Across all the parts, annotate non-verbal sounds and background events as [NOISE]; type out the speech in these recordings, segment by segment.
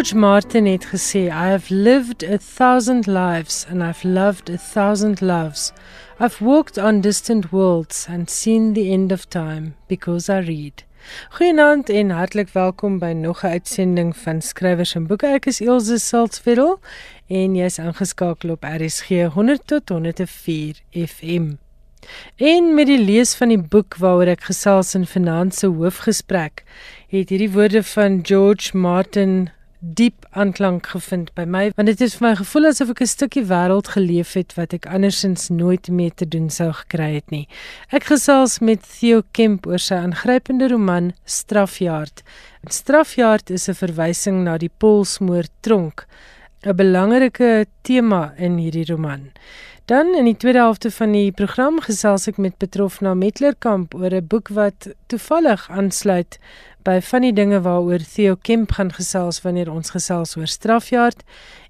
George Martin het gesê, I have lived a thousand lives and I've loved a thousand loves. I've walked on distant worlds and seen the end of time because I read. Goeienaand en hartlik welkom by nog 'n uitsending van Skrywers en Boeke. Ek is Elsje Saltzveld en jy's aangeskakel op RSG 100 tot 104 FM. En met die lees van die boek waaroor ek gesels in vanaand se hoofgesprek, het hierdie woorde van George Martin diep aanklank gevind by my want dit is vir my gevoel asof ek 'n stukkie wêreld geleef het wat ek andersins nooit mee te doen sou gekry het nie. Ek gesels met Theo Kemp oor sy aangrypende roman Strafjaard. Strafjaard is 'n verwysing na die Polsmoor tronk, 'n belangrike tema in hierdie roman. Dan in die tweede helfte van die program gesels ek met Petrofna Metlerkamp oor 'n boek wat toevallig aansluit by van die dinge waaroor Theo Kemp gaan gesels wanneer ons gesels oor strafjaard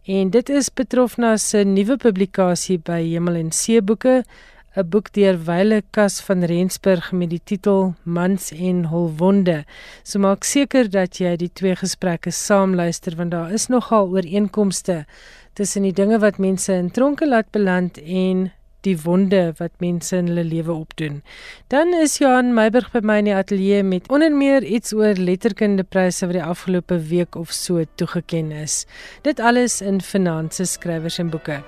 en dit is Petrofna se nuwe publikasie by Hemel en See boeke 'n boek deur Wyle Kas van Rensburg met die titel Mans en hul wonde. So maak seker dat jy die twee gesprekke saam luister want daar is nogal ooreenkomste tussen die dinge wat mense in tronke laat beland en die wonde wat mense in hulle lewe opdoen. Dan is Johan Meiburg by my in die ateljee met onder meer iets oor letterkundepryse wat die afgelope week of so toegeken is. Dit alles in Finanse skrywers en boeke.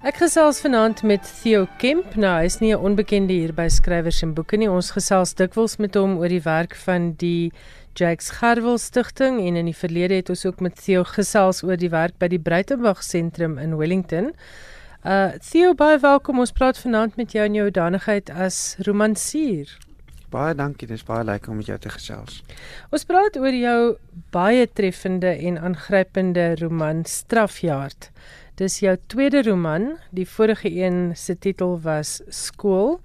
Gesels vanaand met Theo Kemp. Nou, hy is nie 'n onbekende hier by skrywers en boeke nie. Ons gesels dikwels met hom oor die werk van die Jacques Gerwel Stichting en in die verlede het ons ook met Theo gesels oor die werk by die Breitenberg Sentrum in Wellington. Uh Theo, baie welkom. Ons praat vanaand met jou in jou danigheid as romansier. Baie dankie, dis baie lekker om met jou te gesels. Ons praat oor jou baie treffende en aangrypende roman Strafjaard. Dis jou tweede roman. Die vorige een se titel was Skool.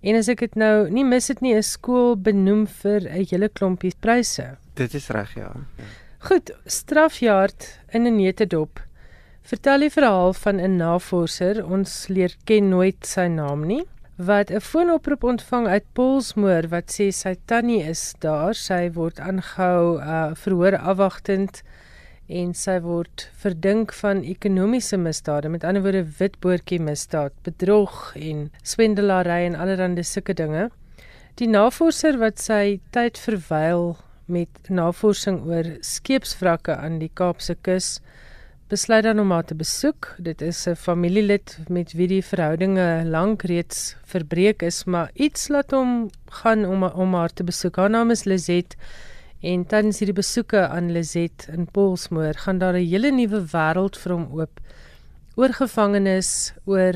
En as ek dit nou nie mis dit nie, is skool benoem vir 'n hele klompie pryse. Dit is reg, ja. ja. Goed, strafjaard in 'n netedop. Vertel die verhaal van 'n navorser, ons leer ken nooit sy naam nie, wat 'n foonoproep ontvang uit Polsmoor wat sê sy tannie is daar, sy word aangehou uh verhoor afwagtend en sy word verdink van ekonomiese misdade, met ander woorde witboortjie misdaad, bedrog en swendelary en allerlei sulke dinge. Die navorser wat sy tyd verwyl met navorsing oor skeepswrakke aan die Kaapse kus, besluit dan om haar te besoek. Dit is 'n familielid met wie die verhoudinge lank reeds verbreek is, maar iets laat hom gaan om om haar te besoek. Haar naam is Lizet En tans hierdie besoeke aan Lizet in Polsmoor gaan daar 'n hele nuwe wêreld vir hom oop. Oor gevangenes, oor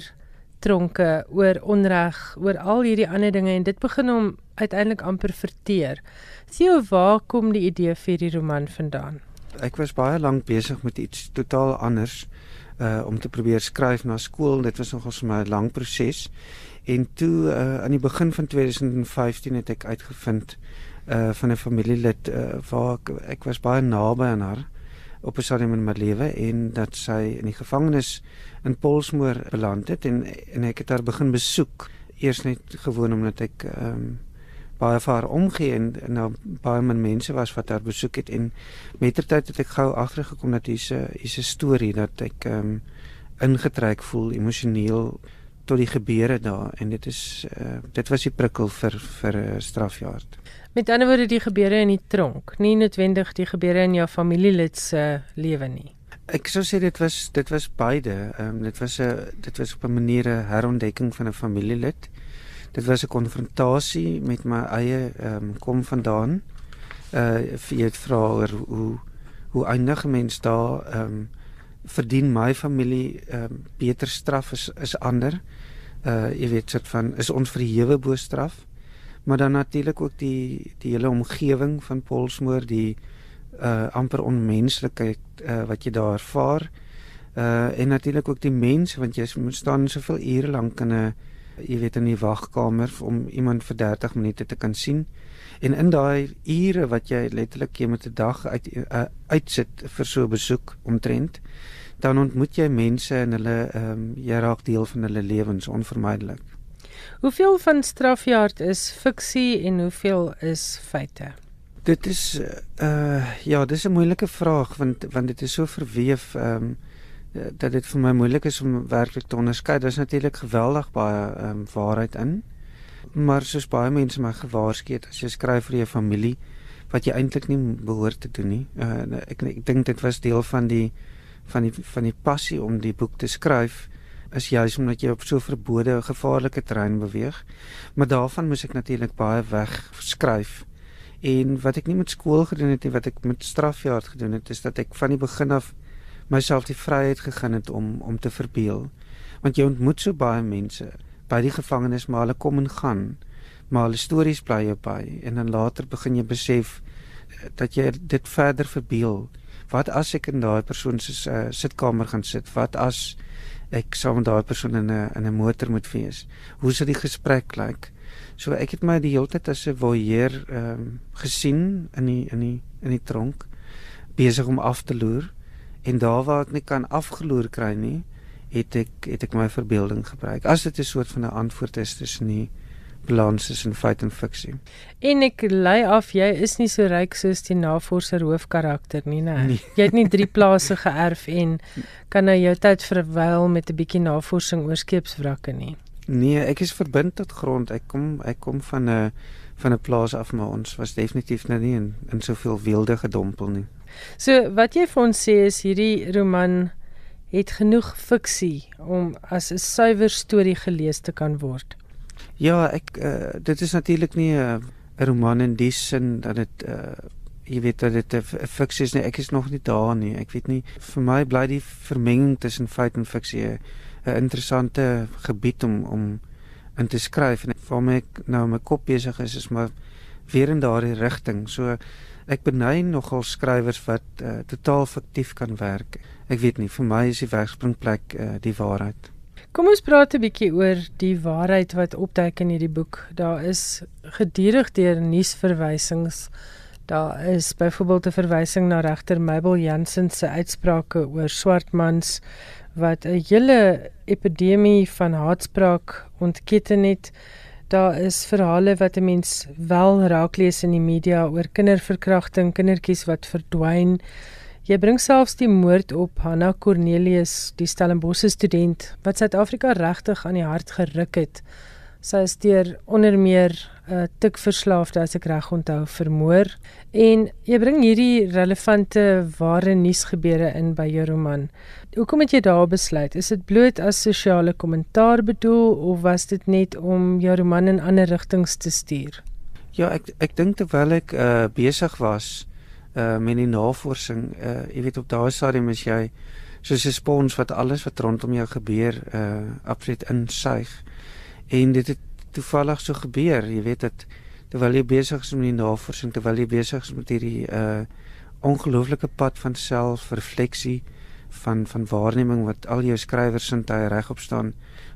tronke, oor onreg, oor al hierdie ander dinge en dit begin hom uiteindelik amper verteer. Theo, waar kom die idee vir hierdie roman vandaan? Ek was baie lank besig met iets totaal anders uh om te probeer skryf na skool. Dit was nogal vir my 'n lang proses. En toe uh aan die begin van 2015 het ek uitgevind uh van 'n familielid uh waar ek, ek was baie naby aan haar op 'n stadium in my lewe en dat sy in die gevangenis in Polsmoor beland het en en ek het haar begin besoek eers net gewoon omdat ek ehm um, baie vir haar omgee en, en nou baie min mense was wat haar besoek het en mettertyd het ek gou agtergekom dat hier's 'n hier's 'n storie dat ek ehm um, ingetrek voel emosioneel tot die gebeure daar en dit is uh, dit was die prikkel vir vir 'n strafjaar. Met ander woorde die gebeure in die tronk, nie noodwendig die gebeure in jou familielid se lewe nie. Ek sou sê dit was dit was beide. Ehm um, dit was 'n dit was op 'n manier 'n herontdekking van 'n familielid. Dit was 'n konfrontasie met my eie ehm um, kom vandaan. Uh jy vra oor hoe hoe eindig mens daar ehm um, verdien my familie ehm um, beter straf is is ander. Uh jy weet soort van is ons verhewe bo straf maar dan natuurlik ook die die hele omgewing van Polsmoor, die uh amper onmenslikheid uh wat jy daar ervaar. Uh en natuurlik ook die mense want jy moet staan soveel ure lank in 'n jy weet in die wagkamer om iemand vir 30 minute te kan sien. En in daai ure wat jy letterlik jy met 'n dag uit uh, uitsit vir so 'n besoek omtrent, dan ontmoet jy mense en hulle ehm um, jy raak deel van hulle lewens onvermydelik. Hoeveel van strafjaard is fiksie en hoeveel is feite? Dit is uh ja, dis 'n moeilike vraag want want dit is so verweef ehm um, dat dit vir my moeilik is om werklik te onderskei. Daar's natuurlik geweldig baie ehm um, waarheid in. Maar soos baie mense my gewaarsku het, as jy skryf vir jou familie wat jy eintlik nie behoort te doen nie. Uh ek ek dink dit was deel van die van die van die passie om die boek te skryf is juis omdat jy op so verbode gevaarlike terrein beweeg. Maar daarvan moes ek natuurlik baie weg skryf En wat ek nie met skool gedoen het nie, wat ek met strafjaar gedoen het, is dat ek van die begin af myself die vryheid gegee het om om te verbeel. Want jy ontmoet so baie mense by die gevangenis, maar hulle kom en gaan. Maar hulle stories bly jou by en dan later begin jy besef eh, dat jy dit verder verbeel. Wat as ek in daai persoon se uh, sitkamer gaan sit? Wat as ek saam met daai persoon in 'n in 'n motor moet wees? Hoe sou die gesprek lyk? Like? So ek het my die hele tyd as 'n voyeur ehm um, gesien in die in die in die tronk besig om af te loer en daar waar ek nie kan afgeloer kry nie, het ek het ek my verbeelding gebruik. As dit 'n soort van 'n antwoord is tussen die balans tussen feit en fiksie. En ek lei af jy is nie so ryk soos die navorser hoofkarakter nie, né? Nee. Jy het nie drie [LAUGHS] plase geërf en kan nou jou tyd verwyl met 'n bietjie navorsing oor skeepswrakke nie. Nee, ek is verbind tot grond. Ek kom ek kom van 'n van 'n plaas af, maar ons was definitief nou nie in in soveel weelde gedompel nie. So wat jy vir ons sê is hierdie roman het genoeg fiksie om as 'n suiwer storie gelees te kan word. Ja, ek uh, dit is natuurlik nie 'n uh, roman in die sin dat dit uh, jy weet dat dit 'n fiksie is nie. Ek is nog nie daar nie. Ek weet nie vir my bly die vermenging tussen feit en fiksie 'n interessante gebied om om in te skryf en waarmee ek nou my kop besig is is maar weer in daardie rigting. So ek beny nogal skrywers wat uh, totaal fiktief kan werk. Ek weet nie, vir my is die wegspringplek uh, die waarheid. Kom ons praat 'n bietjie oor die waarheid wat opduik in hierdie boek. Daar is gedurig deur nuusverwysings. Daar is byvoorbeeld 'n verwysing na regter Mabel Jansen se uitsprake oor swartmans wat 'n hele epidemie van haatspraak ontketen het. Daar is verhale wat 'n mens wel raak lees in die media oor kinderverkrachting, kindertjies wat verdwyn. Jy bring selfs die moord op Hanna Cornelius, die Stellenbosch student wat Suid-Afrika regtig aan die hart geruk het. Sy is deur onder meer 'n uh, tikverslaafde as ek reg onthou vermoor en jy bring hierdie relevante ware nuusgebeure in by jou roman. Hoekom het jy daar besluit? Is dit bloot as sosiale kommentaar bedoel of was dit net om jou roman in ander rigtings te stuur? Ja, ek ek dink terwyl ek uh, besig was uh, met die navorsing, uh, jy weet op daai stadium is jy soos 'n spons wat alles wat rondom jou gebeur uh, absoluut insuig. En dit het toevallig so gebeur jy weet dat terwyl jy besig is met die navorsing terwyl jy besig is met hierdie uh ongelooflike pad van selfrefleksie van van waarneming wat al jou skrywers sin tyd regop staan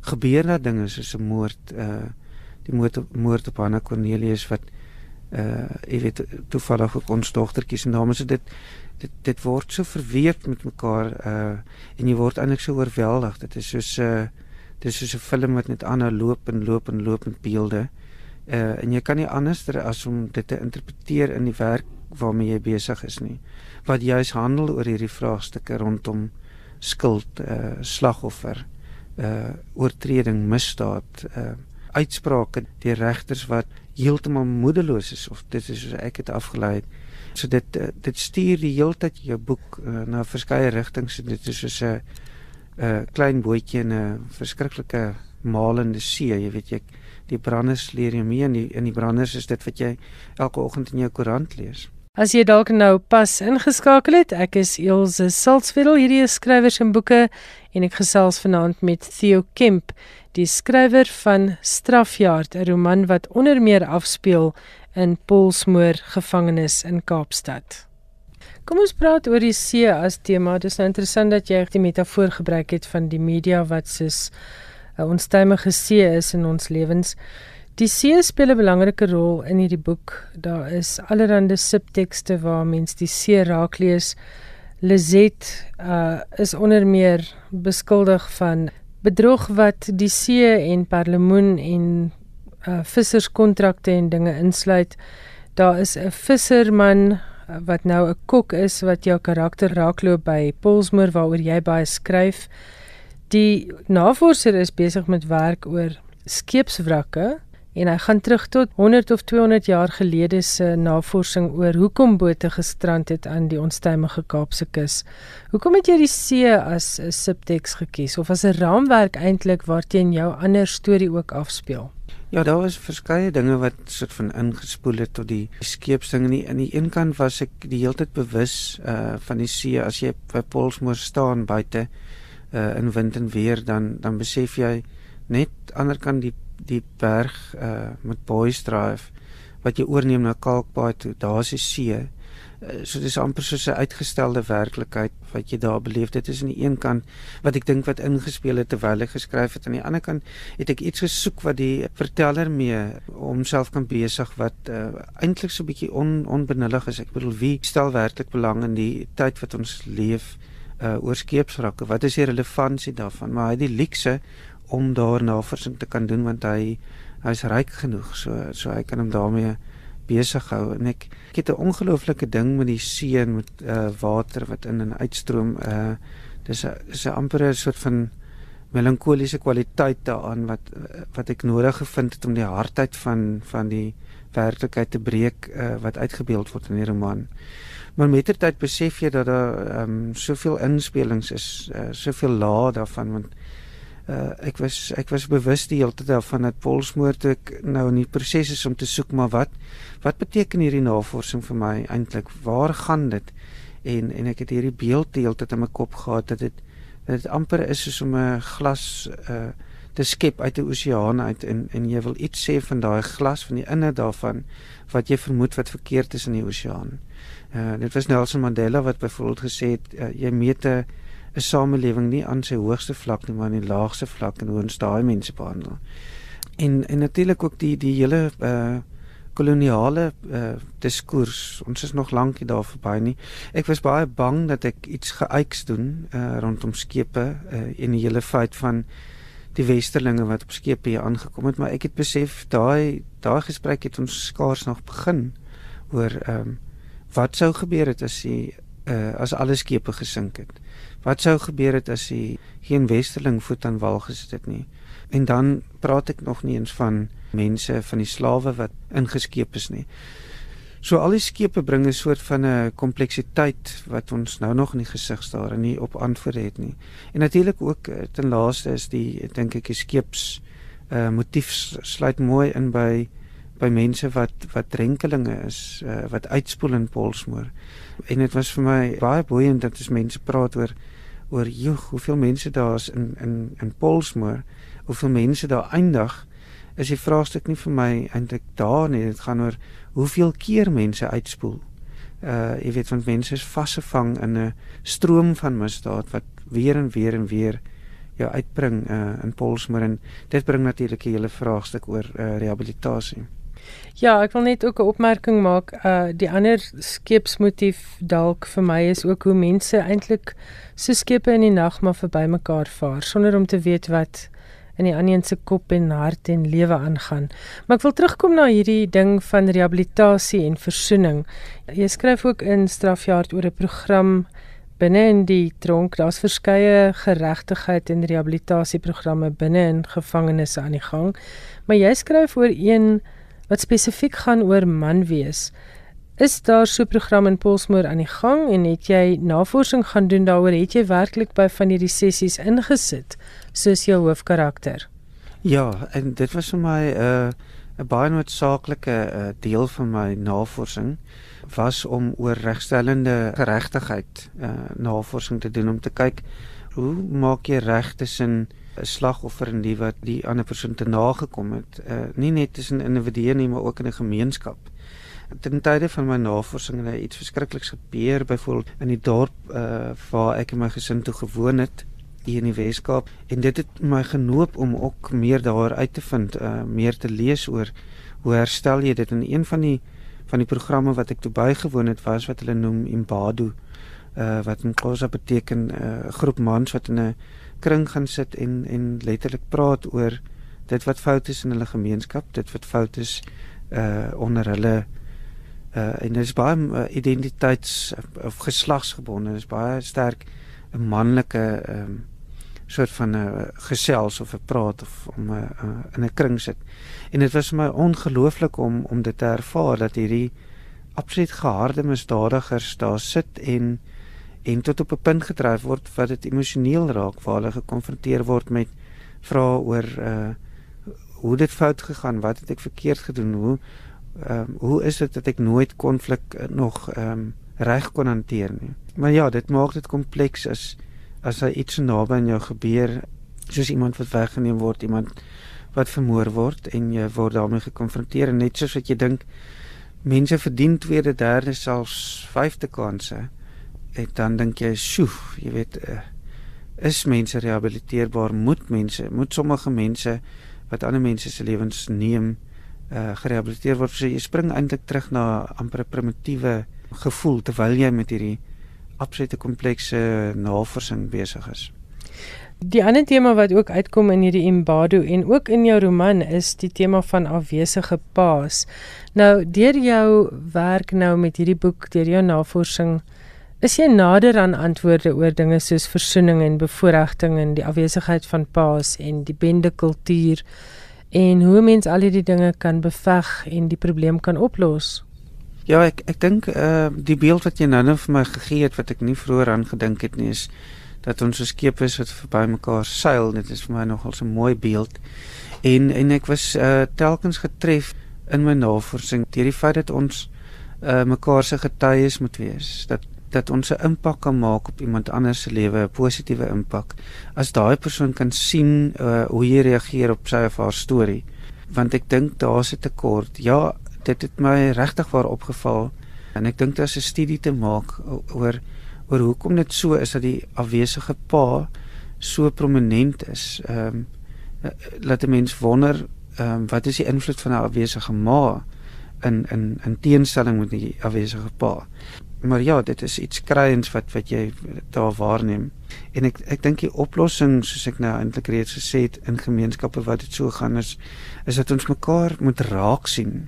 gebeur daar dinge soos 'n moord uh die moord op, moord op Anna Cornelius wat uh jy weet toevallig ook ons dogtertjies en dames so dit dit dit word so verweef met mekaar uh en jy word eintlik so oorweldig dit is soos 'n uh, dis soos 'n film wat net aanhou loop en loop en loop met beelde. Uh en jy kan nie anders as om dit te interpreteer in die werk waarmee jy besig is nie. Wat juis handel oor hierdie vraagstukke rondom skuld, uh slagoffer, uh oortreding, misdaad, uh uitsprake deur regters wat heeltemal moedeloos is of dit is soos ek het afgelei. So dit dit stuur die heeltyd jou boek uh, na verskeie rigtings. Dit is soos 'n 'n klein bootjie in 'n verskriklike malende see, jy weet jy die branders leer jy mee in die in die branders is dit wat jy elke oggend in jou koerant lees. As jy dalk nou pas ingeskakel het, ek is Elsje Salzwetel, hierdie is skrywers en boeke en ek gesels vanaand met Theo Kemp, die skrywer van Strafjaard, 'n roman wat onder meer afspeel in Polsmoor gevangenis in Kaapstad. Kom ons praat oor die see as tema. Dit is nou interessant dat jy die metafoor gebruik het van die media wat soos 'n onstuimige see is in ons lewens. Die see speel 'n belangrike rol in hierdie boek. Daar is allerlei subtekste waar mens die see raak lees. Lizet uh is onder meer beskuldig van bedrog wat die see en perlemoen en uh visserskontrakte en dinge insluit. Daar is 'n visserman uh, wat nou 'n kok is wat jou karakter raakloop by Polsmoor waaroor jy baie skryf. Die navorser is besig met werk oor skeepswrakke en hy gaan terug tot 100 of 200 jaar gelede se navorsing oor hoekom bote gestrand het aan die onstuimige Kaapse kus. Hoekom het jy die see as 'n subteks gekies of as 'n raamwerk eintlik waarteen jou ander storie ook afspeel? Ja, daar was verskeie dinge wat soort van ingespoel het tot die skeepsding nie. Aan die een kant was ek die hele tyd bewus uh van die see as jy by Polsmoor staan buite uh in wind en weer dan dan besef jy net ander kant die die berg uh met Boys Drive wat jy oorneem na Kalkbaai toe. Daar's die see. Uh, so dis amper soos 'n uitgestelde werklikheid wat jy daar beleef. Dit is aan die een kant wat ek dink wat ingespeel het terwyl ek geskryf het. Aan die ander kant het ek iets gesoek wat die verteller mee homself kan besig wat uh, eintlik so 'n bietjie on, onbenullig is. Ek bedoel wie stel werklik belang in die tyd wat ons leef uh oor skeepsrakke? Wat is die relevantie daarvan? Maar hy die luukse om daar navorsing te kan doen want hy hy's ryk genoeg so so hy kan hom daarmee besig hou en ek ek het 'n ongelooflike ding met die see en met uh, water wat in en uitstroom uh dis 'n dis 'n amper 'n soort van melankoliese kwaliteit daaraan wat wat ek nodig gevind het om die hardheid van van die werklikheid te breek uh, wat uitgebeeld word in die roman. Maar met die tyd besef jy dat daar ehm um, soveel inspelings is, uh, soveel lae daarvan want uh, ek was ek was bewus die hele tyd daarvan dat Polsmoor toe ek nou in die proses is om te soek maar wat wat beteken hierdie navorsing vir my eintlik waar gaan dit en en ek het hierdie beeld die hele tyd in my kop gehad dat dit dit amper is soos om 'n glas uh, te skep uit 'n oseaan uit en en jy wil iets sê van daai glas van die inne daarvan wat jy vermoed wat verkeerd is in die oseaan. Uh, dit was Nelson Mandela wat byvoorbeeld gesê het uh, jy meet 'n 'n samelewing nie aan sy hoogste vlak nie, maar aan die laagste vlak en hoe ons daai mense behandel. En en natuurlik ook die die hele uh koloniale uh diskurs. Ons is nog lank daar verby nie. Ek was baie bang dat ek iets geëiks doen uh rondom skepe uh en die hele feit van die westerlinge wat op skepe hier aangekom het, maar ek het besef daai daai gesprek het ons skaars nog begin oor ehm um, wat sou gebeur het as die uh as alle skepe gesink het. Wat sou gebeur het as hy geen westerling voet aan wal gesit het nie? En dan praat ek nog nie eens van mense van die slawe wat ingeskeep is nie. So al die skepe bring 'n soort van 'n kompleksiteit wat ons nou nog in die gesig staar en nie op antwoorde het nie. En natuurlik ook eh, ten laaste is die dink ek die skeps uh motief sluit mooi in by by mense wat wat drenkelinge is uh, wat uitspoel in Polsmoor. En dit was vir my baie boeiend dat ons mense praat oor oor joh, hoeveel mense daar is in in in Polsmoor, hoeveel mense daar eindig, is die vraagstuk nie vir my eintlik daar nie. Dit gaan oor hoeveel keer mense uitspoel. Uh jy weet want mense is vasgevang in 'n stroom van misdaad wat weer en weer en weer jou uitbring uh in Polsmoor en dit bring natuurlik 'n hele vraagstuk oor uh rehabilitasie. Ja, ek wil net ook 'n opmerking maak. Uh die ander skeepsmotief dalk vir my is ook hoe mense eintlik so skepe in die nag maar verby mekaar vaar sonder om te weet wat in die ander se kop en hart en lewe aangaan. Maar ek wil terugkom na hierdie ding van rehabilitasie en versoening. Jy skryf ook in strafjaar oor 'n program binne in die tronk. Daar's verskeie geregtigheid en rehabilitasieprogramme binne in gevangenisse aan die gang. Maar jy skryf oor een wat spesifiek gaan oor man wees. Is daar so 'n program in Polsmoor aan die gang en het jy navorsing gaan doen daaroor? Het jy werklik by van hierdie sessies ingesit soos jou hoofkarakter? Ja, en dit was vir my 'n uh, 'n baie noodsaaklike uh, deel van my navorsing was om oor regstellende geregtigheid uh, navorsing te doen om te kyk hoe maak jy reg tussen 'n slagoffer en die wat die ander persoon te nagekom het uh, nie net tussen individue nie maar ook in 'n gemeenskap. Ten tye van my navorsing het iets verskrikliks gebeur byvoorbeeld in die dorp uh, waar ek en my gesin toe gewoon het hier in die Weskaap en dit het my genoop om ook meer daar uit te vind uh, meer te lees oor hoe herstel jy dit. In een van die van die programme wat ek toe bygewoon het was wat hulle noem Imbadu uh, wat in Xhosa beteken 'n uh, groep mans wat in 'n kring gaan sit en en letterlik praat oor dit wat fout is in hulle gemeenskap dit wat fout is uh onder hulle uh en dit is baie uh, identiteits of geslagsgebonde dit is baie sterk 'n manlike ehm um, soort van 'n uh, gesels of 'n praat of om 'n uh, uh, in 'n kring sit. En dit was vir my ongelooflik om om dit te ervaar dat hierdie absoluut geharde misdadigers daar sit en en tot op 'n punt gedryf word wat dit emosioneel raak waar hulle gekonfronteer word met vrae oor uh hoe dit fout gegaan, wat het ek verkeerd gedoen, hoe ehm um, hoe is dit dat ek nooit konflik nog ehm um, reg kon hanteer nie. Maar ja, dit maak dit kompleks as as daar iets naby aan jou gebeur, soos iemand wat weggeneem word, iemand wat vermoor word en jy word daarmee gekonfronteer en net soos wat jy dink mense verdien tweede, derde, selfs vyfde kansse, en dan dink jy, "Sjoe, jy weet, uh, is mense rehabiliteerbaar? Moet mense, moet sommige mense wat ander mense se lewens neem, uh gerehabiliteer word?" So jy spring eintlik terug na amper 'n primitiewe gevoel terwyl jy met hierdie absolute komplekse navorsing besig is. Die ander tema wat ook uitkom in hierdie Imbado en ook in jou roman is die tema van afwesige paas. Nou deur jou werk nou met hierdie boek, deur jou navorsing, is jy nader aan antwoorde oor dinge soos versoening en bevoordiging en die afwesigheid van paas en die bende kultuur en hoe mens al hierdie dinge kan beveg en die probleem kan oplos. Ja, ek ek dink uh die beeld wat jy nou net vir my gegee het wat ek nie vroeër aan gedink het nie is dat ons so skep is wat verby mekaar seil. Dit is vir my nogal 'n mooi beeld. En en ek was uh telkens getref in my navorsing deur die feit dat ons uh mekaar se getuies moet wees. Dat dat ons 'n impak kan maak op iemand anders se lewe, 'n positiewe impak. As daai persoon kan sien uh hoe jy reageer op sy of haar storie. Want ek dink daar's 'n tekort. Ja, dit het my regtig waar opgeval en ek dink daar's 'n studie te maak oor oor hoekom dit so is dat die afwesige pa so prominent is. Ehm um, laat 'n mens wonder ehm um, wat is die invloed van 'n afwesige ma in in in teenstelling met die afwesige pa. Maar ja, dit is iets kruiens wat wat jy daar waarneem. En ek ek dink die oplossing soos ek nou eintlik reeds gesê het in gemeenskappe wat dit so gaan is is dat ons mekaar moet raak sien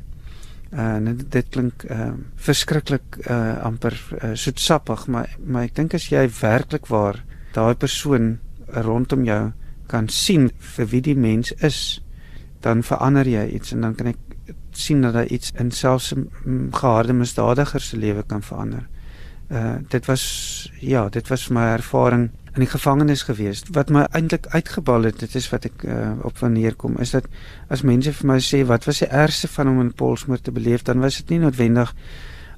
en uh, dit klink uh, verskriklik uh, amper uh, soetsappig maar maar ek dink as jy werklik waar daai persoon rondom jou kan sien vir wie die mens is dan verander jy iets en dan kan ek sien dat daar iets in selfs 'n geharde misdadiger se lewe kan verander. Uh dit was ja, dit was my ervaring in die gevangenis gewees. Wat my eintlik uitgebal het, dit is wat ek uh, op wanneer kom, is dat as mense vir my sê wat was die ergste van om in Polsmoor te beleef, dan was dit nie noodwendig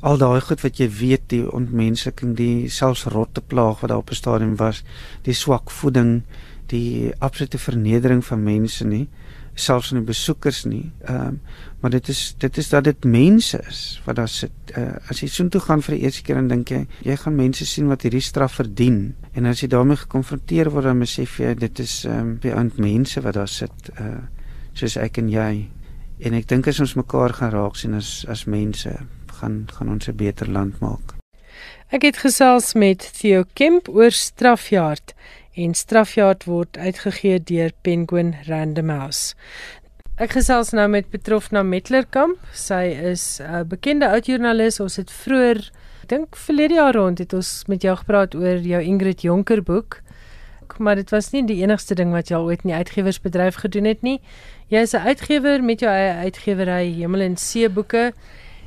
al daai goed wat jy weet, die ontmensliking, die selfs rotte plaag wat daar op 'n stadium was, die swak voeding, die absolute vernedering van mense nie selfs in die besoekers nie. Ehm um, maar dit is dit is dat dit mense is wat daar sit. Uh, as jy soontoe gaan vir die eerste keer en dink jy jy gaan mense sien wat hierdie straf verdien en as jy daarmee gekonfronteer word dan besef jy dit is ehm um, baie ander mense wat daar sit uh soos ek en jy. En ek dink as ons mekaar gaan raak sien as as mense gaan gaan ons 'n beter land maak. Ek het gesels met Theo Kemp oor strafjaard en strafjaard word uitgegee deur Penguin Random House. Ek gesels nou met Petrofna Metlerkamp. Sy is 'n bekende oudjoernalis. Ons het vroeër, ek dink verlede jaar rond het ons met jou gepraat oor jou Ingrid Jonker boek. Maar dit was nie die enigste ding wat jy al ooit in die uitgewersbedryf gedoen het nie. Jy is 'n uitgewer met jou eie uitgewery Hemel en See boeke.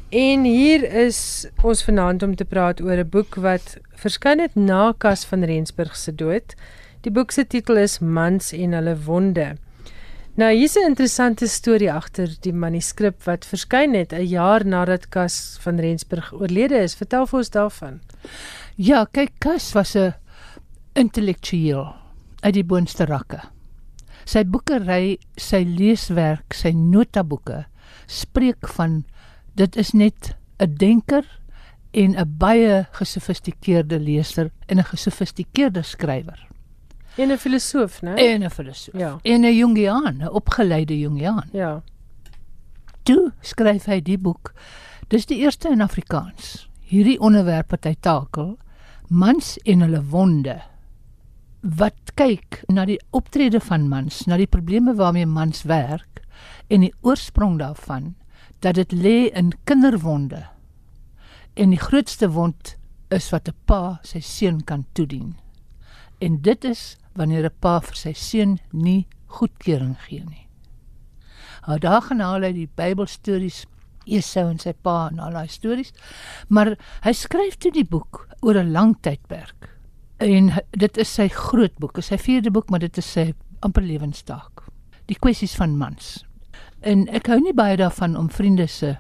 En hier is ons vanaand om te praat oor 'n boek wat verskyn het na Kas van Rensburg se dood. Die boek se titel is Mans en hulle wonde. Nou hier's 'n interessante storie agter die manuskrip wat verskyn het 'n jaar nadat Cas van Rensburg oorlede is. Vertel vir ons daarvan. Ja, kyk, Cas was 'n intellektueel uit die boonste rakke. Sy boekery, sy leeswerk, sy notaboeke spreek van dit is net 'n denker en 'n baie gesofistikeerde leser en 'n gesofistikeerde skrywer. En 'n filosoof, né? En 'n filosoof. Ja. En 'n Jungiaan, 'n opgeleide Jungiaan. Ja. Toe skryf hy die boek. Dis die eerste in Afrikaans. Hierdie onderwerp wat hy takel, mans en hulle wonde. Wat kyk na die optrede van mans, na die probleme waarmee mans werk en die oorsprong daarvan dat dit lê in kinderwonde. En die grootste wond is wat 'n pa sy seun kan toedien. En dit is wanneer 'n pa vir sy seun nie goedkeuring gee nie. Hou daar gaan haal hy die Bybelstories Esau en sy pa en al daai stories. Maar hy skryf toe die boek oor 'n lang tydperk. En dit is sy groot boek, is sy vierde boek, maar dit is sy amper lewenstaak. Die kwessies van mans. En ek hou nie baie daarvan om vriende se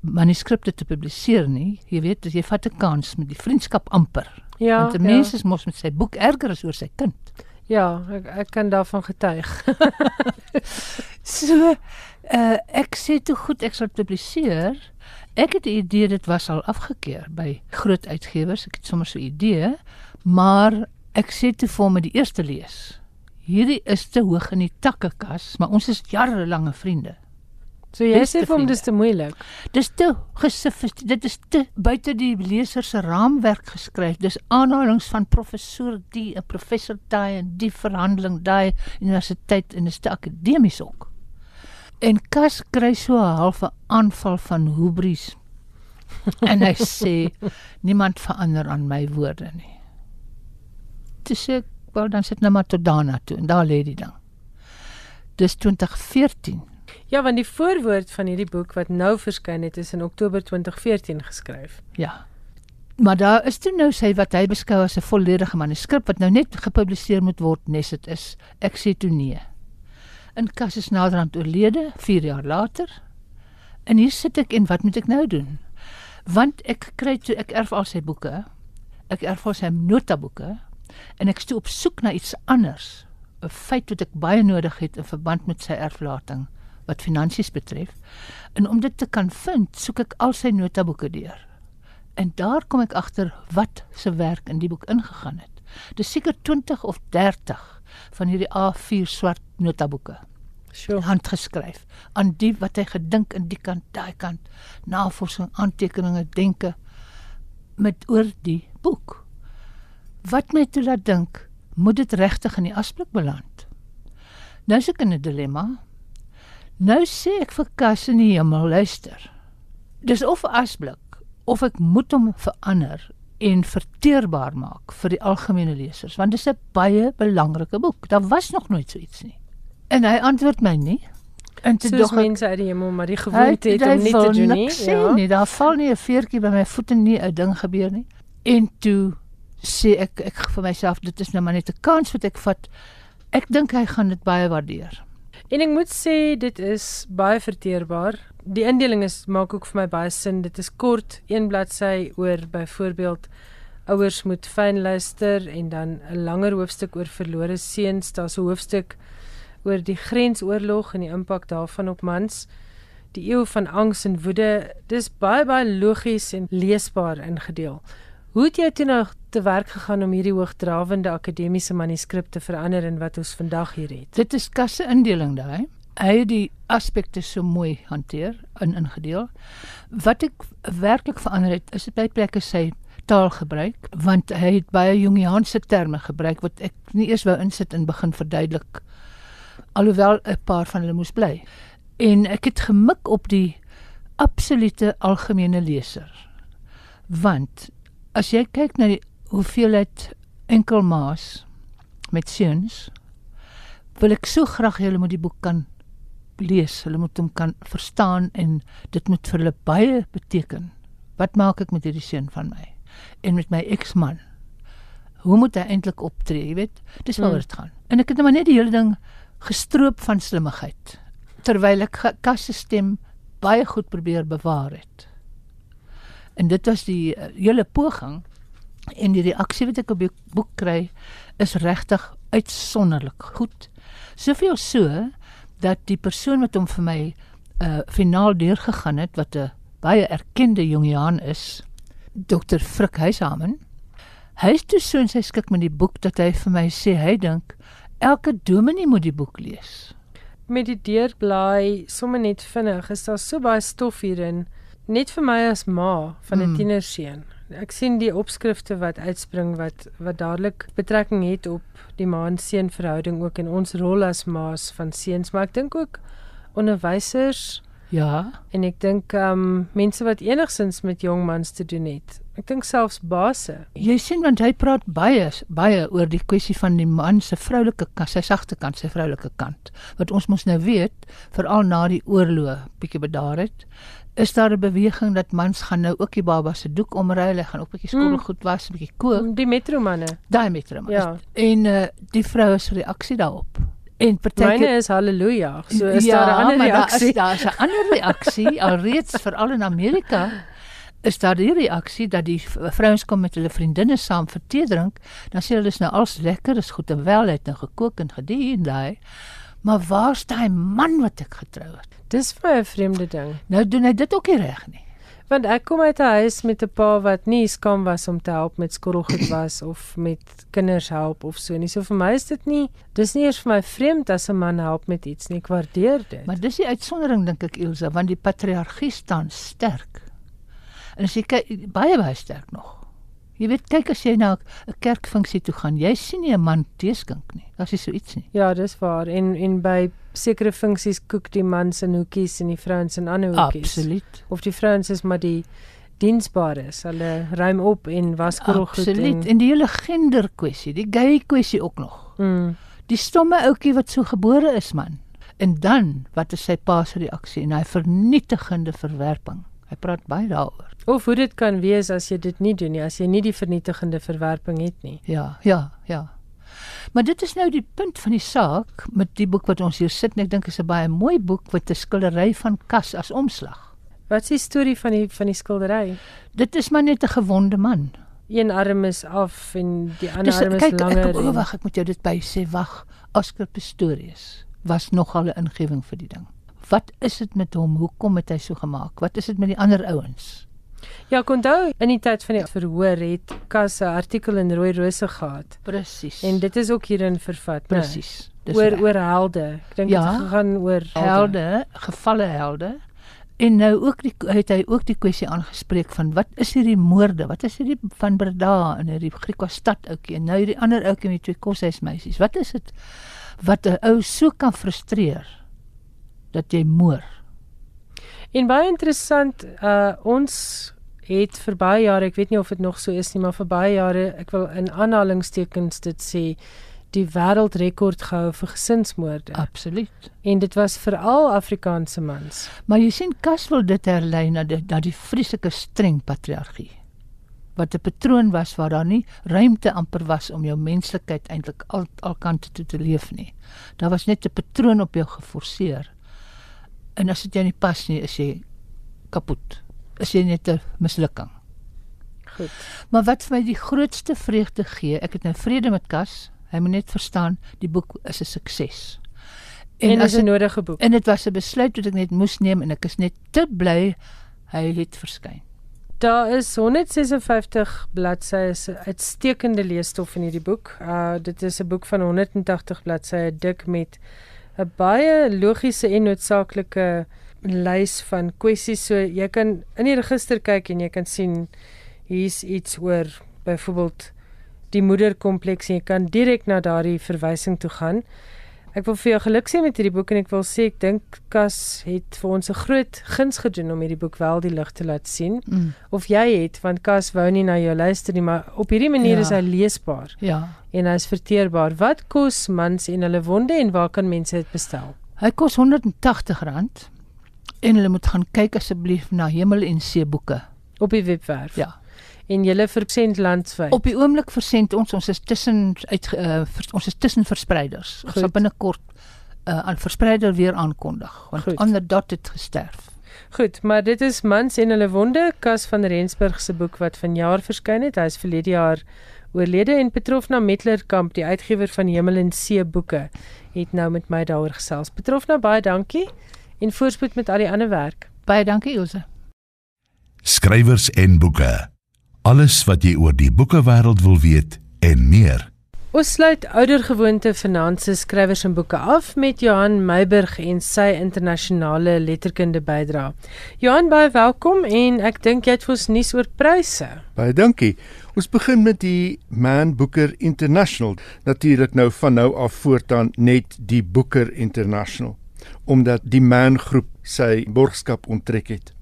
manuskripte te publiseer nie. Jy weet, jy vat 'n kans met die vriendskap amper. Ja. Want 'n mens is mos met sy boek erger as oor sy kind. Ja, ek, ek kan daarvan getuig. [LAUGHS] So, uh, ek sê toe goed ek sal publiseer. Ek het die idee dit was al afgekeur by groot uitgewers. Ek het sommer so 'n idee, maar ek sê toe vir hom met die eerste lees. Hierdie is te hoog in die takkekas, maar ons is jarelange vriende. So jy sê vir hom dis te moeilik. Dis te gesofistikeerd. Dit is te buite die leser se raamwerk geskryf. Dis aanhalinge van professor die 'n professor daai en die verhandeling daai universiteit en dis te akademies ook. En Kas kry so 'n halfe aanval van hubris. [LAUGHS] en hy sê niemand verander aan my woorde nie. Dis sê ek, wel dan sit nou maar tot daarna toe en daar lê die ding. Dis 2014 Ja, want die voorwoord van hierdie boek wat nou verskyn het is in Oktober 2014 geskryf. Ja. Maar daar is toe nou sy wat hy beskou as 'n volledige manuskrip wat nou net gepubliseer moet word nes dit is. Ek sê toe nee. In Kas is naderhand oorlede 4 jaar later. En hier sit ek en wat moet ek nou doen? Want ek kry toe ek erf al sy boeke. Ek erf al sy notaboeke en ek is toe op soek na iets anders. 'n Feit wat ek baie nodig het in verband met sy erflating wat finansies betref. En om dit te kan vind, soek ek al sy notaboeke deur. En daar kom ek agter wat se werk in die boek ingegaan het. Dis seker 20 of 30 van hierdie A4 swart notaboeke Sjoe. handgeskryf aan die wat hy gedink in die kant, daai kant, navorsing, aantekeninge, denke met oor die boek. Wat my toe laat dink, moet dit regtig in die asblik beland? Nou is ek in 'n dilemma. Nou sê ek vir Kas in die hemel, luister. Dis of asblik of ek moet hom verander en verteerbaar maak vir die algemene lesers want dis 'n baie belangrike boek. Daar was nog nooit so iets nie. En hy antwoord my nie. En toe Soos dog mense uit die hemel maar die gewoonte het om nie te doen nie. Sê nie, daar val nie 'n veertjie by my voete nie, 'n ding gebeur nie. En toe sê ek ek vir myself dit is nou maar net 'n kans wat ek vat. Ek dink hy gaan dit baie waardeer. En ek moet sê dit is baie verteerbaar. Die indeling is maak ook vir my baie sin. Dit is kort, een bladsy oor byvoorbeeld ouers moet fyn luister en dan 'n langer hoofstuk oor verlore seuns. Daar's 'n hoofstuk oor die grensoorlog en die impak daarvan op mans. Die eeu van angs en woede. Dis baie baie logies en leesbaar ingedeel. Hoe het jy toe nou te werk gegaan om hierdie hoogdrawende akademiese manuskrip te verander in wat ons vandag hier het? Dit is kasse indeling daai. Hy het die aspekte so mooi hanteer in ingedeel. Wat ek werklik verander het, is by plekke sy taalgebruik want hy het baie Jungiaanse terme gebruik wat ek nie eers wou insit en begin verduidelik alhoewel 'n paar van hulle moes bly. En ek het gemik op die absolute algemene leser. Want as jy kyk na die hoeveelheid enkelmaas met seuns wil ek so graag hê hulle moet die boek kan lees, hulle moet hom kan verstaan en dit moet vir hulle baie beteken. Wat maak ek met hierdie seun van my en met my eksman? Hoe moet hy eintlik optree, jy weet? Dis waaroor Hmm. dit gaan. En ek het nou maar net die hele ding gestroop van slimmigheid terwyl ek ge- Kas se stem baie goed probeer bewaar het. En dit was die uh, hele poging en die reaksie wat ek op die boek kry is regtig uitsonderlik goed. Soveel so dat die persoon wat hom vir my uh finaal deurgegaan het wat 'n baie erkende Jungiaan is, Dr. Frik Huishamen. Hy is toe so in sy skik met die boek dat hy vir my sê hy dink elke dominee moet die boek lees. Met die deurblaai sommer net vinnig is daar so baie stof hierin net vir my as ma van 'n Mm. tienerseun. Ek sien die opskrifte wat uitspring wat wat dadelik betrekking het op die ma en seun verhouding ook en ons rol as ma's van seuns, maar ek dink ook onderwysers Ja, en ek dink ehm um, mense wat enigsins met jong mans te doen het. Ek dink selfs baase. jy sien want hy praat baie baie oor die kwessie van die man se vroulike kant, sy sagte kant, sy vroulike kant. Wat ons mos nou weet, veral na die oorlog bietjie bedaar het, is daar 'n beweging dat mans gaan nou ook die baba se doek omruil, hulle gaan ook bietjie skottelgoed was, bietjie kook, Die metromanne. daai metrum. Ja. En uh, die vrou se reaksie daarop. En partykeer Myne is haleluja. So is daar 'n ander reaksie. Is, daar is 'n ander reaksie alreeds veral in Amerika is daar die reaksie dat die vrouens kom met hulle vriendinne saam vir tee drink, dan sê hulle dis nou als lekker, is goed en wel, het nou gekook en gedien daai. Maar waar's daai man wat ek getrou het? Dis vir my 'n vreemde ding. Nou doen hy dit ook nie reg nie. Want ek kom uit 'n huis met 'n pa wat nie skaam was om te help met skottelgoed [COUGHS] was of met kinders help of so nie. So vir my is dit nie dis nie eers vir my vreemd as 'n man help met iets nie. Ek waardeer dit. Maar dis die uitsondering dink ek Ilse, want die patriargie staan sterk. En as jy kyk baie baie sterk nog. Jy weet kyk as jy na 'n kerkfunksie toe gaan, jy sien nie 'n man teeskink nie. Daar's nie so iets nie. ja, dis waar. En en by sekere funksies koek die mans in hoekies en die vrouens in ander hoekies. Absoluut. Of die vrouens is maar die diensbares. Hulle ruim op en was skottelgoed Absoluut. en En die hele gender kwessie, die gay kwessie ook nog. mm, Die stomme ouetjie wat so gebore is man. En dan, wat is sy pa se reaksie en hy vernietigende verwerping? Hy praat baie daaroor. Of hoe dit kan wees as jy dit nie doen nie, as jy nie die vernietigende verwerping het nie. Ja, ja, ja. Maar dit is nou die punt van die saak met die boek wat ons hier sit en ek dink is 'n baie mooi boek met 'n skildery van Kas as omslag. Wat is die storie van die van die skildery? Dit is maar net 'n gewonde man. Een arm is af en die ander Dis arm is kyk langer. ek o, en- wag, ek moet jou dit by sê. Wag, Oscar Pistorius was nogal 'n ingewing vir die ding. Wat is dit met hom? Hoekom het hy so gemaak? Wat is dit met die ander ouens? Ja, ek onthou in die tyd van die verhoor het Kas 'n artikel in Rooi Rose gehad Presies. en dit is ook hierin vervat, presies. Dis Oor reg. oor helde. Ek dink Ja. dit gegaan oor helde, gevalle helde. En nou ook die het hy ook die kwessie aangespreek van wat is hierdie moorde? Wat is hierdie van Breda en hierdie Griekwa stad ouetjie en nou hierdie ander ouetjie met twee koshuismeisies. Wat is dit wat 'n ou so kan frustreer dat jy moor? En baie interessant, uh ons het vir baie jare, ek weet nie of dit nog so is nie, maar vir baie jare, ek wil in aanhalingstekens dit sê, die wêreldrekord gehou vir gesinsmoorde. Absoluut. En dit was veral Afrikaanse mans. Maar jy sien Kas wil dit herlei na die na die vreeslike streng patriargie. Wat 'n patroon was waar daar nie ruimte amper was om jou menslikheid eintlik al al kante toe te leef nie. Daar was net 'n patroon op jou geforseer. En as dit jou nie pas nie, is jy kapot. Is jy net 'n mislukking. Goed. Maar wat vir my die grootste vreugde gee, ek het nou vrede met Kas. Hy moet net verstaan, die boek is 'n sukses. En, en as 'n nodige boek. En dit was 'n besluit wat ek net moes neem en ek is net te bly hy het verskyn. Daar is 156 bladsye se uitstekende leesstof in hierdie boek. Uh dit is 'n boek van 180 bladsye dik met 'n baie logiese en noodsaaklike lys van kwessies. So jy kan in die register kyk en jy kan sien hier's iets oor byvoorbeeld die moederkompleks en jy kan direk na daardie verwysing toe gaan. Ek wil vir jou geluk sê met hierdie boek en ek wil sê ek dink Kas het vir ons 'n groot guns gedoen om hierdie boek wel die lig te laat sien Mm. of jy het want Kas wou nie na jou luister nie maar op hierdie manier Ja. is hy leesbaar Ja. en hy's verteerbaar. Wat kos mans en hulle wonde en waar kan mense dit bestel? Hy kos R180 en hulle moet gaan kyk asseblief na Hemel en See boeke. Op die webwerf. Ja. En julle versend landwyd. Op die oomblik versend ons ons is tussen uit uh, vers, ons is tussen verspreiders. Ons Goed. sal binnekort uh, aan verspreider weer aankondig want Goed. ander het gesterf. Goed, maar dit is Mans en hulle wonde, Kas van Rensburg se boek wat vanjaar verskyn het. Hy is verlede jaar oorlede en Petrofna Metlerkamp, die uitgewer van Hemel en See boeke, het nou met my daaroor gesels. Petrofna, baie dankie en voorspoed met al die ander werk. Baie dankie Ilse. Skrywers en boeke. Alles wat jy oor die boekewêreld wil weet en meer. Ons sluit oudergewoonte finansies skrywers en boeke af met Johan Meiburg en sy internasionale letterkunde bydra. Johan, baie welkom en ek dink jy het vir ons nuus oor pryse. Baie dankie. Ons begin met die Man Booker International. Natuurlik nou van nou af voortaan net die Booker International omdat die Man groep sy borgskap onttrek het.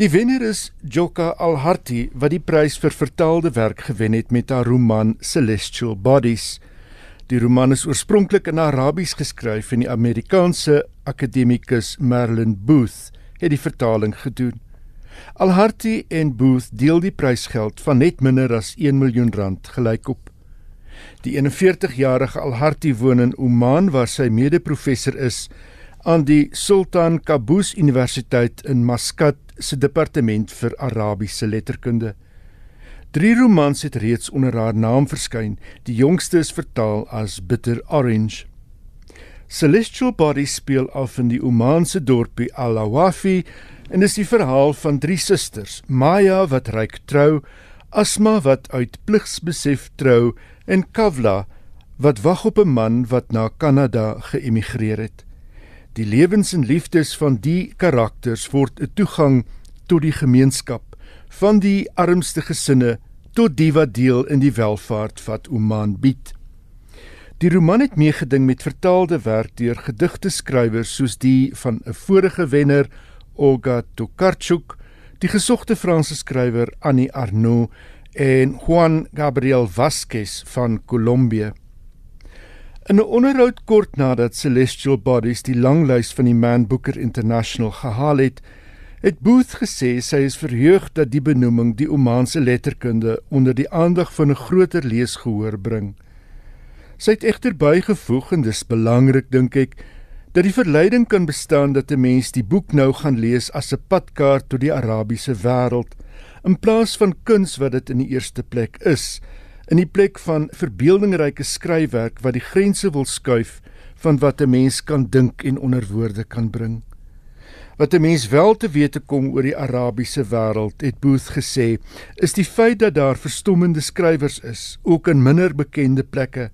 Die wenner is Joka Alharti wat die prys vir vertaalde werk gewen het met haar roman Celestial Bodies. Die roman is oorspronklik in Arabies geskryf en die Amerikaanse akademikus Marilyn Booth het die vertaling gedoen. Alharti en Booth deel die prysgeld van net minder as 1 miljoen rand gelykop. Die 41-jarige Alharti woon in Oman waar sy mede-professor is aan die Sultan Qaboos Universiteit in Maskat se departement vir Arabiese letterkunde. Drie romans het reeds onder haar naam verskyn. Die jongste is vertaal as Bitter Orange. Celestial Body speel af in die Omanse dorpie Al-Awafi en is die verhaal van drie susters: Maya wat ryk trou, Asma wat uit pligsbesef trou en Kavla wat wag op 'n man wat na Kanada geëmigreer het. Die lewens en liefdes van die karakters word 'n toegang tot die gemeenskap van die armste gesinne tot die wat deel in die welvaart wat Oman bied. Die roman het meegeding met vertaalde werk deur gedigte skrywers soos die van 'n vorige wenner Olga Tokarczuk, die gesogte Franse skrywer Annie Arnaud en Juan Gabriel Vasquez van Kolombie. In 'n onderhoud kort nadat Celestial Bodies die langlys van die Man Booker International gehaal het, het Booth gesê sy is verheug dat die benoeming die Omaanse letterkunde onder die aandag van 'n groter leesgehoor bring. Sy het egter bygevoeg en dis belangrik dink ek dat die verleiding kan bestaan dat 'n mens die boek nou gaan lees as 'n padkaart tot die Arabiese wêreld in plaas van kuns wat dit in die eerste plek is in die plek van verbeeldingryke skryfwerk wat die grense wil skuif van wat 'n mens kan dink en onder woorde kan bring. Wat 'n mens wel te wete kom oor die Arabiese wêreld, het Booth gesê, is die feit dat daar verstommende skrywers is, ook in minder bekende plekke.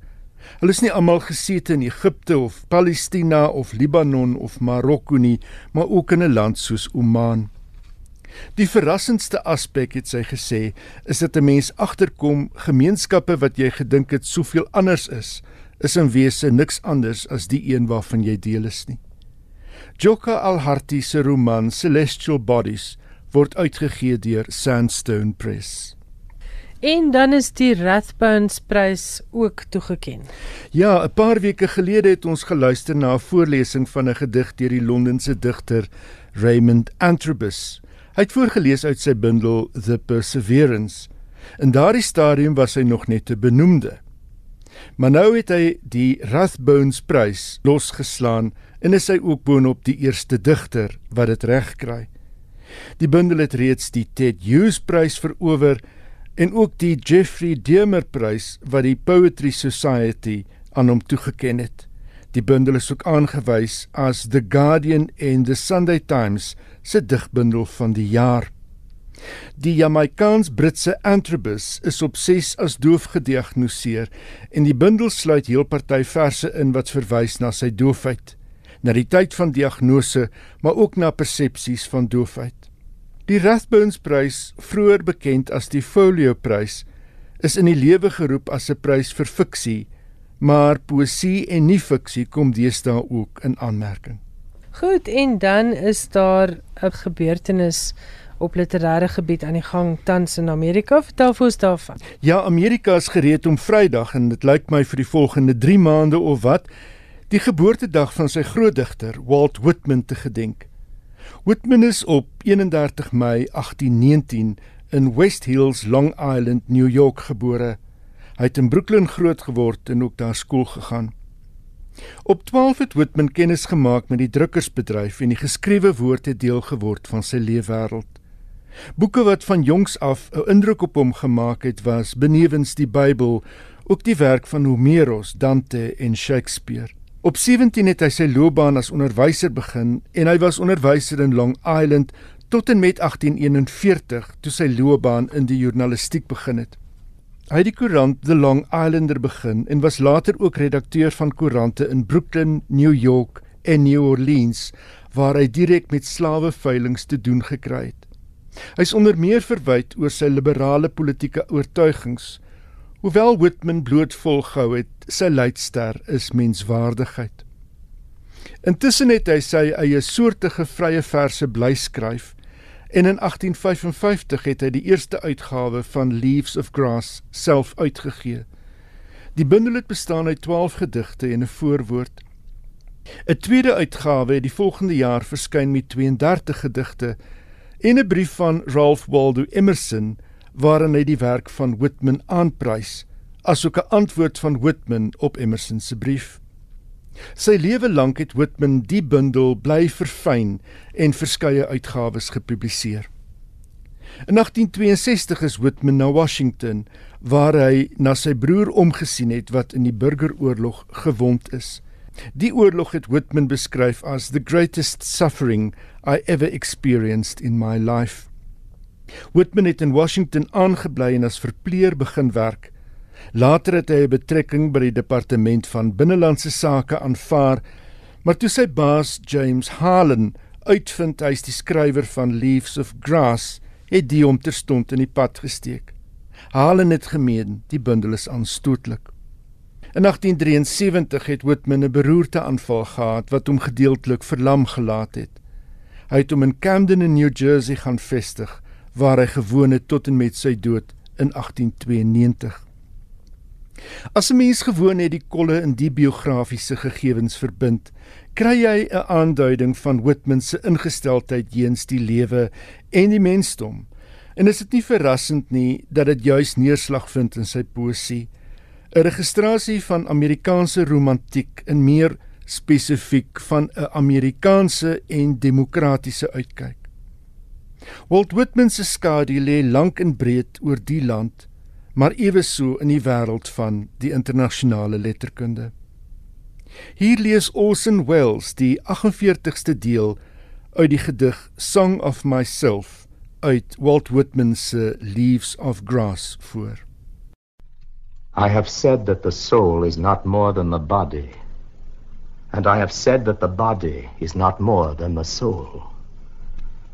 Hulle is nie almal gesete in Egipte of Palestina of Libanon of Marokko nie, maar ook in 'n land soos Oman. Die verrassendste aspek het sy gesê, is dat 'n mens agterkom gemeenskappe wat jy gedink het soveel anders is, is in wese niks anders as die een waarvan jy deel is nie. Joka Al-Harti se roman Celestial Bodies word uitgegee deur Sandstone Press. En dan is die Rathbones prys ook toegeken. Ja, 'n paar weke gelede het ons geluister na 'n voorlesing van 'n gedig deur die Londense digter Raymond Antrobus. Hy het voorgeles uit sy bundel The Perseverance. In daardie stadium was hy nog net 'n benoemde. Maar nou het hy die Rathbones prys losgeslaan en is hy ook boonop die eerste digter wat dit regkry. Die bundel het reeds die Ted Hughes prys verower en ook die Geoffrey Demer prys wat die Poetry Society aan hom toegeken het. Die bundel is ook aangewys as The Guardian en The Sunday Times se digbundel van die jaar. Die Jamaikaans-Britse Antrobus is op 6 as doof gediagnoseer en die bundel sluit heel party verse in wat verwys na sy doofheid, na die tyd van diagnose, maar ook na persepsies van doofheid. Die Rathbones-prys, vroeër bekend as die Folio-prys, is in die lewe geroep as 'n prys vir fiksie, maar poësie en nie fiksie kom deesdae ook in aanmerking. Goed, en dan is daar 'n gebeurtenis op literêre gebied aan die gang tans in Amerika. Vertel vir ons daarvan. Ja, Amerika is gereed om Vrydag en dit lyk my vir die volgende 3 maande of wat die geboortedag van sy groot digter Walt Whitman te gedenk. Whitman is op 31 Mei 1819 in West Hills, Long Island, New York gebore. Hy het in Brooklyn groot geword en ook daar skool gegaan. Op 12 het Whitman kennis gemaak met die drukkersbedryf en die geskrewe woord het deel geword van sy leefwêreld. Boeke wat van jongs af 'n indruk op hom gemaak het, was benewens die Bybel ook die werk van Homerus, Dante en Shakespeare. Op 17 het hy sy loopbaan as onderwyser begin en hy was onderwyser in Long Island tot en met 1841 toe sy loopbaan in die journalistiek begin het. Hy het die koerant The Long Islander begin en was later ook redakteur van koerante in Brooklyn, New York en New Orleans waar hy direk met slaweveilinge te doen gekry het. Hy is onder meer verwyd oor sy liberale politieke oortuigings. Hoewel Whitman bloot volgehou het, sy leidster is menswaardigheid. Intussen het hy sy eie soortige vrye verse bly skryf en in 1855 het hy die eerste uitgawe van Leaves of Grass self uitgegee. Die bundel het bestaan uit 12 gedigte en 'n voorwoord. 'n Tweede uitgawe het die volgende jaar verskyn met 32 gedigte en 'n brief van Ralph Waldo Emerson waarin hy die werk van Whitman aanprys, asook 'n antwoord van Whitman op Emerson se brief. Sy lewe lank het Whitman die bundel bly verfyn en verskeie uitgawes gepubliseer. In 1862 is Whitman na Washington waar hy na sy broer omgesien het wat in die burgeroorlog gewond is. Die oorlog het Whitman beskryf as the greatest suffering I ever experienced in my life. Whitman het in Washington aangebly en as verpleer begin werk. Later het hy 'n betrekking by die departement van binnelandse sake aanvaar, maar toe sy baas James Harlan uitvind hy is die skrywer van Leaves of Grass, het die hom terstond in die pad gesteek. Harlan het gemeen die bundel is aanstootlik. In 1873 het Whitman 'n beroerte aanval gehad wat hom gedeeltelik verlam gelaat het. Hy het hom in Camden in New Jersey gaan vestig waar hy gewoon het tot en met sy dood in 1892. As 'n mens gewoon net die kolle in die biografiese gegevens verbind, kry jy 'n aanduiding van Whitman se ingesteldheid teenoor die lewe en die mensdom. En is dit nie verrassend nie dat dit juis neerslag vind in sy poësie 'n registrasie van Amerikaanse romantiek in meer spesifiek van 'n Amerikaanse en demokratiese uitkyk. Walt Whitman se skadu lê lank en breed oor die land, maar eweso in die wêreld van die internasionale letterkunde. Hier lees Orson Welles die 48ste deel uit die gedig Song of Myself uit Walt Whitman se Leaves of Grass voor. I have said that the soul is not more than the body, and I have said that the body is not more than the soul.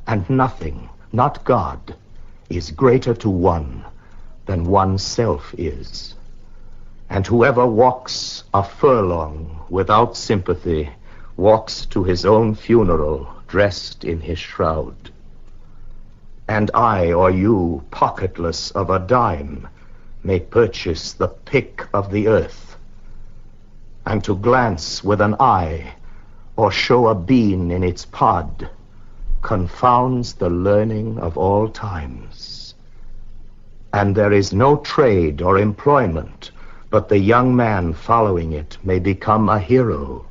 And nothing, not God, is greater to one than oneself is. And whoever walks a furlong without sympathy walks to his own funeral dressed in his shroud. And I or you, pocketless of a dime, may purchase the pick of the earth, and to glance with an eye or show a bean in its pod confounds the learning of all times. And there is no trade or employment, but the young man following it may become a hero.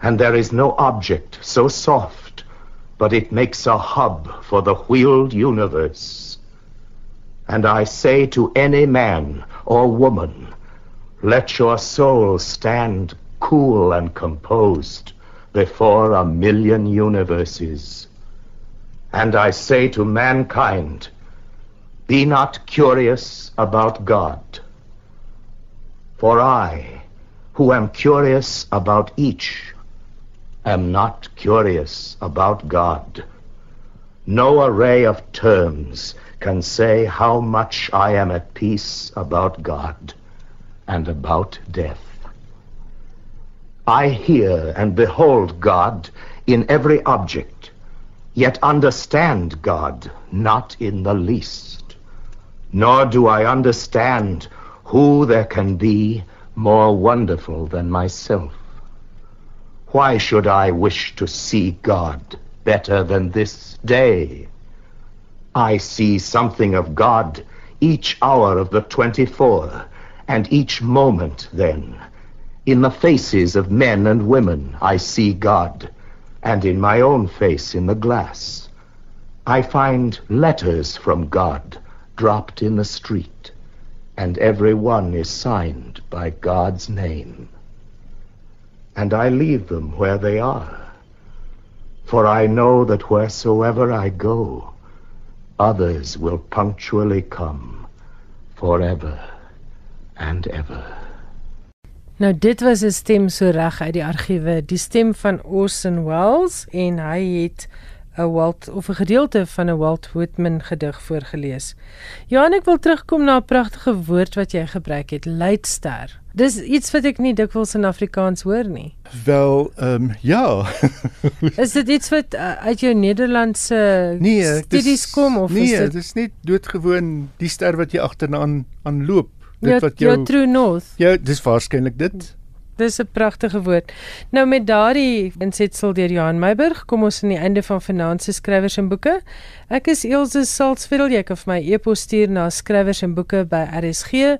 And there is no object so soft, but it makes a hub for the wheeled universe. And I say to any man or woman, let your soul stand cool and composed before a million universes. And I say to mankind, be not curious about God. For I, who am curious about each, am not curious about God. No array of terms can say how much I am at peace about God and about death. I hear and behold God in every object, yet understand God not in the least. Nor do I understand who there can be more wonderful than myself. Why should I wish to see God better than this day? I see something of God each hour of the 24, and each moment then, In the faces of men and women I see God, and in my own face in the glass. I find letters from God dropped in the street, and every one is signed by God's name. And I leave them where they are, for I know that wheresoever I go, others will punctually come forever and ever. Nou dit was 'n stem so reg uit die argiewe, die stem van Orson Welles en hy het 'n Walt of 'n gedeelte van 'n Walt Whitman gedig voorgeles. Johan, ek wil terugkom na 'n pragtige woord wat jy gebruik het, luidster. Dis iets wat ek nie dikwels in Afrikaans hoor nie. Wel, ehm um, ja. [LAUGHS] is dit iets wat uh, uit jou Nederlandse nee, studies kom of nee, is dit Nee, dis net doodgewoon die ster wat jy agteraan aanloop dit ja, wat jou Ja, True North. Ja, dis waarskynlik dit. Dis 'n pragtige woord. Nou met daardie insetsel deur Johan Meiburg, kom ons aan die einde van Finansie Skrywers en Boeke. Ek is Elsje Salzveld. Jy kan vir my e-pos stuur na skrywers en boeke by rsg.co.za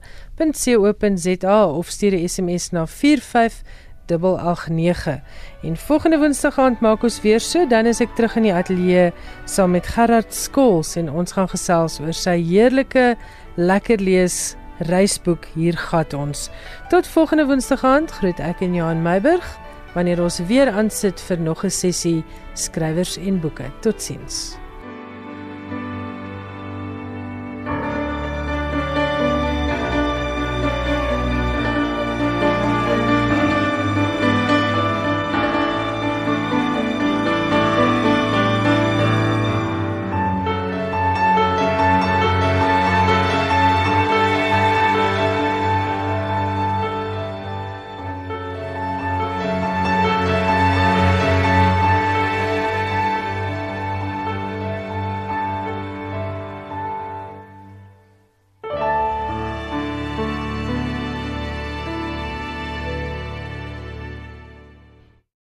of stuur 'n SMS na 45889. En volgende Woensdag aand maak ons weer so, dan is ek terug in die ateljee saam met Gerard Skols en ons gaan gesels oor sy heerlike lekker lees reisboek hier gat ons. Tot volgende Woensdag aand groet ek en Johan Meiburg wanneer ons weer aansit vir nog 'n sessie skrywers en boeke. Totsiens.